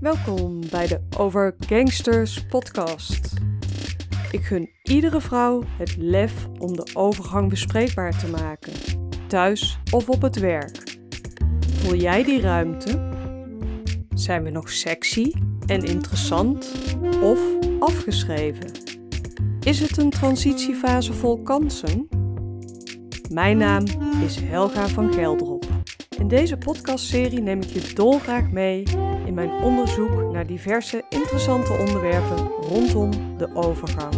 Welkom bij de Over Gangsters podcast. Ik gun iedere vrouw het lef om de overgang bespreekbaar te maken, thuis of op het werk. Voel jij die ruimte? Zijn we nog sexy en interessant of afgeschreven? Is het een transitiefase vol kansen? Mijn naam is Helga van Geldrop. In deze podcastserie neem ik je dolgraag mee in mijn onderzoek naar diverse interessante onderwerpen rondom de overgang.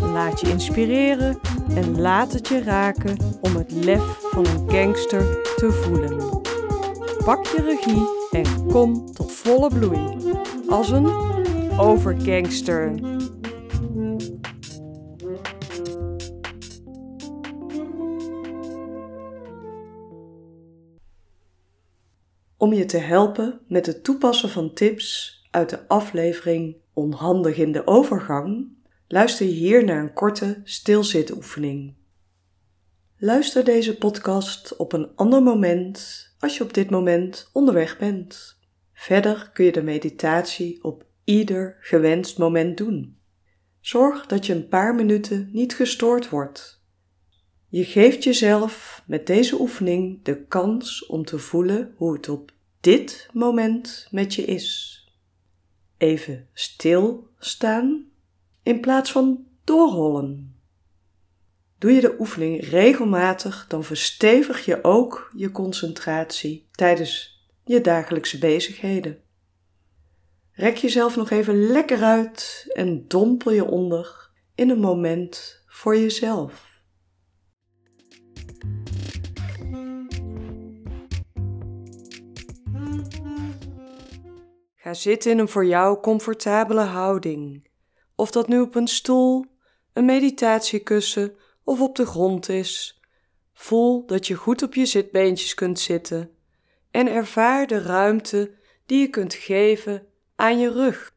Laat je inspireren en laat het je raken om het lef van een gangster te voelen. Pak je regie en kom tot volle bloei als een overgangster. Om je te helpen met het toepassen van tips uit de aflevering Onhandig in de overgang, luister je hier naar een korte stilzitoefening. Luister deze podcast op een ander moment als je op dit moment onderweg bent. Verder kun je de meditatie op ieder gewenst moment doen. Zorg dat je een paar minuten niet gestoord wordt. Je geeft jezelf met deze oefening de kans om te voelen hoe het op dit moment met je is. Even stilstaan in plaats van doorrollen. Doe je de oefening regelmatig, dan verstevig je ook je concentratie tijdens je dagelijkse bezigheden. Rek jezelf nog even lekker uit en dompel je onder in een moment voor jezelf. Ga zitten in een voor jou comfortabele houding. Of dat nu op een stoel, een meditatiekussen of op de grond is. Voel dat je goed op je zitbeentjes kunt zitten en ervaar de ruimte die je kunt geven aan je rug.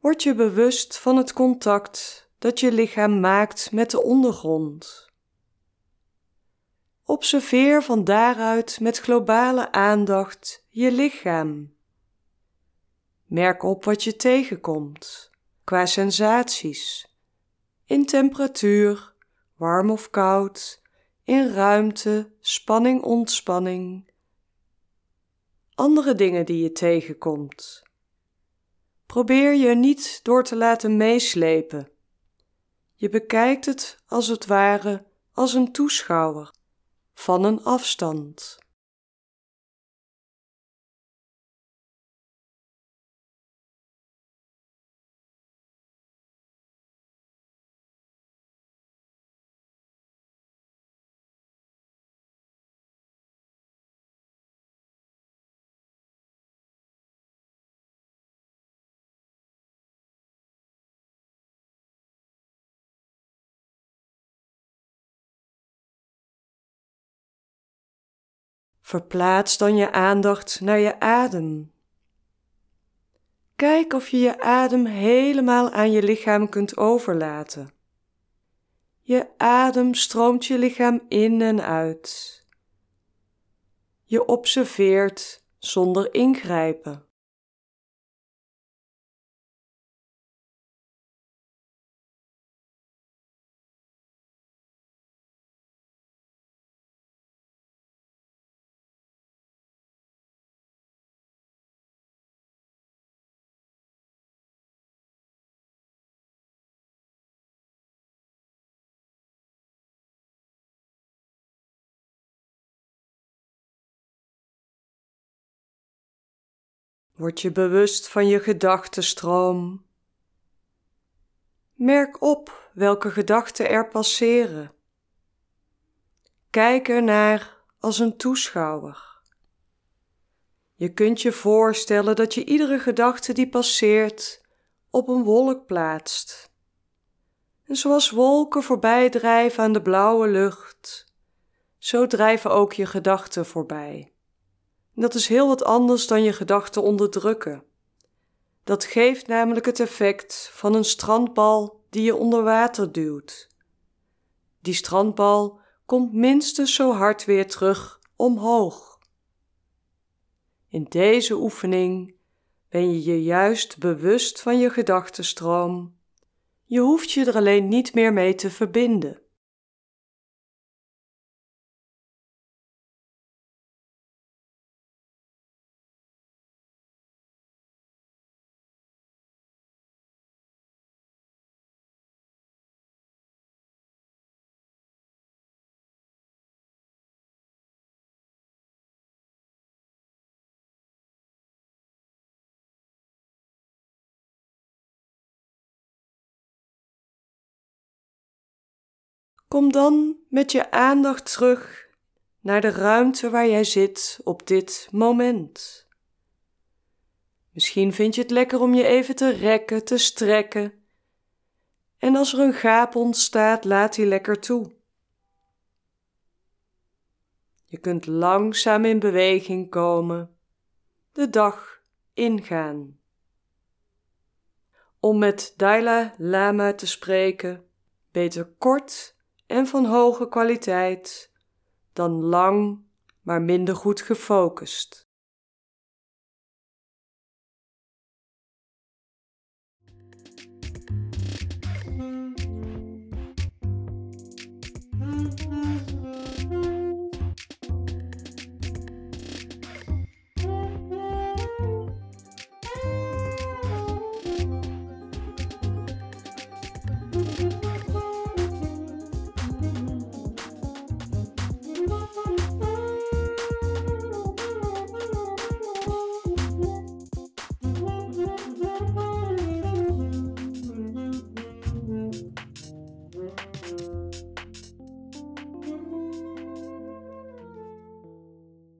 Word je bewust van het contact dat je lichaam maakt met de ondergrond. Observeer van daaruit met globale aandacht je lichaam. Merk op wat je tegenkomt qua sensaties, in temperatuur, warm of koud, in ruimte, spanning, ontspanning. Andere dingen die je tegenkomt. Probeer je niet door te laten meeslepen. Je bekijkt het als het ware als een toeschouwer van een afstand. Verplaats dan je aandacht naar je adem. Kijk of je je adem helemaal aan je lichaam kunt overlaten. Je adem stroomt je lichaam in en uit. Je observeert zonder ingrijpen. Word je bewust van je gedachtenstroom. Merk op welke gedachten er passeren. Kijk ernaar als een toeschouwer. Je kunt je voorstellen dat je iedere gedachte die passeert op een wolk plaatst. En zoals wolken voorbij drijven aan de blauwe lucht, zo drijven ook je gedachten voorbij. Dat is heel wat anders dan je gedachten onderdrukken. Dat geeft namelijk het effect van een strandbal die je onder water duwt. Die strandbal komt minstens zo hard weer terug omhoog. In deze oefening ben je je juist bewust van je gedachtenstroom. Je hoeft je er alleen niet meer mee te verbinden. Kom dan met je aandacht terug naar de ruimte waar jij zit op dit moment. Misschien vind je het lekker om je even te rekken, te strekken. En als er een gaap ontstaat, laat die lekker toe. Je kunt langzaam in beweging komen, de dag ingaan. Om met Dalai Lama te spreken, beter kort en van hoge kwaliteit dan lang, maar minder goed gefocust.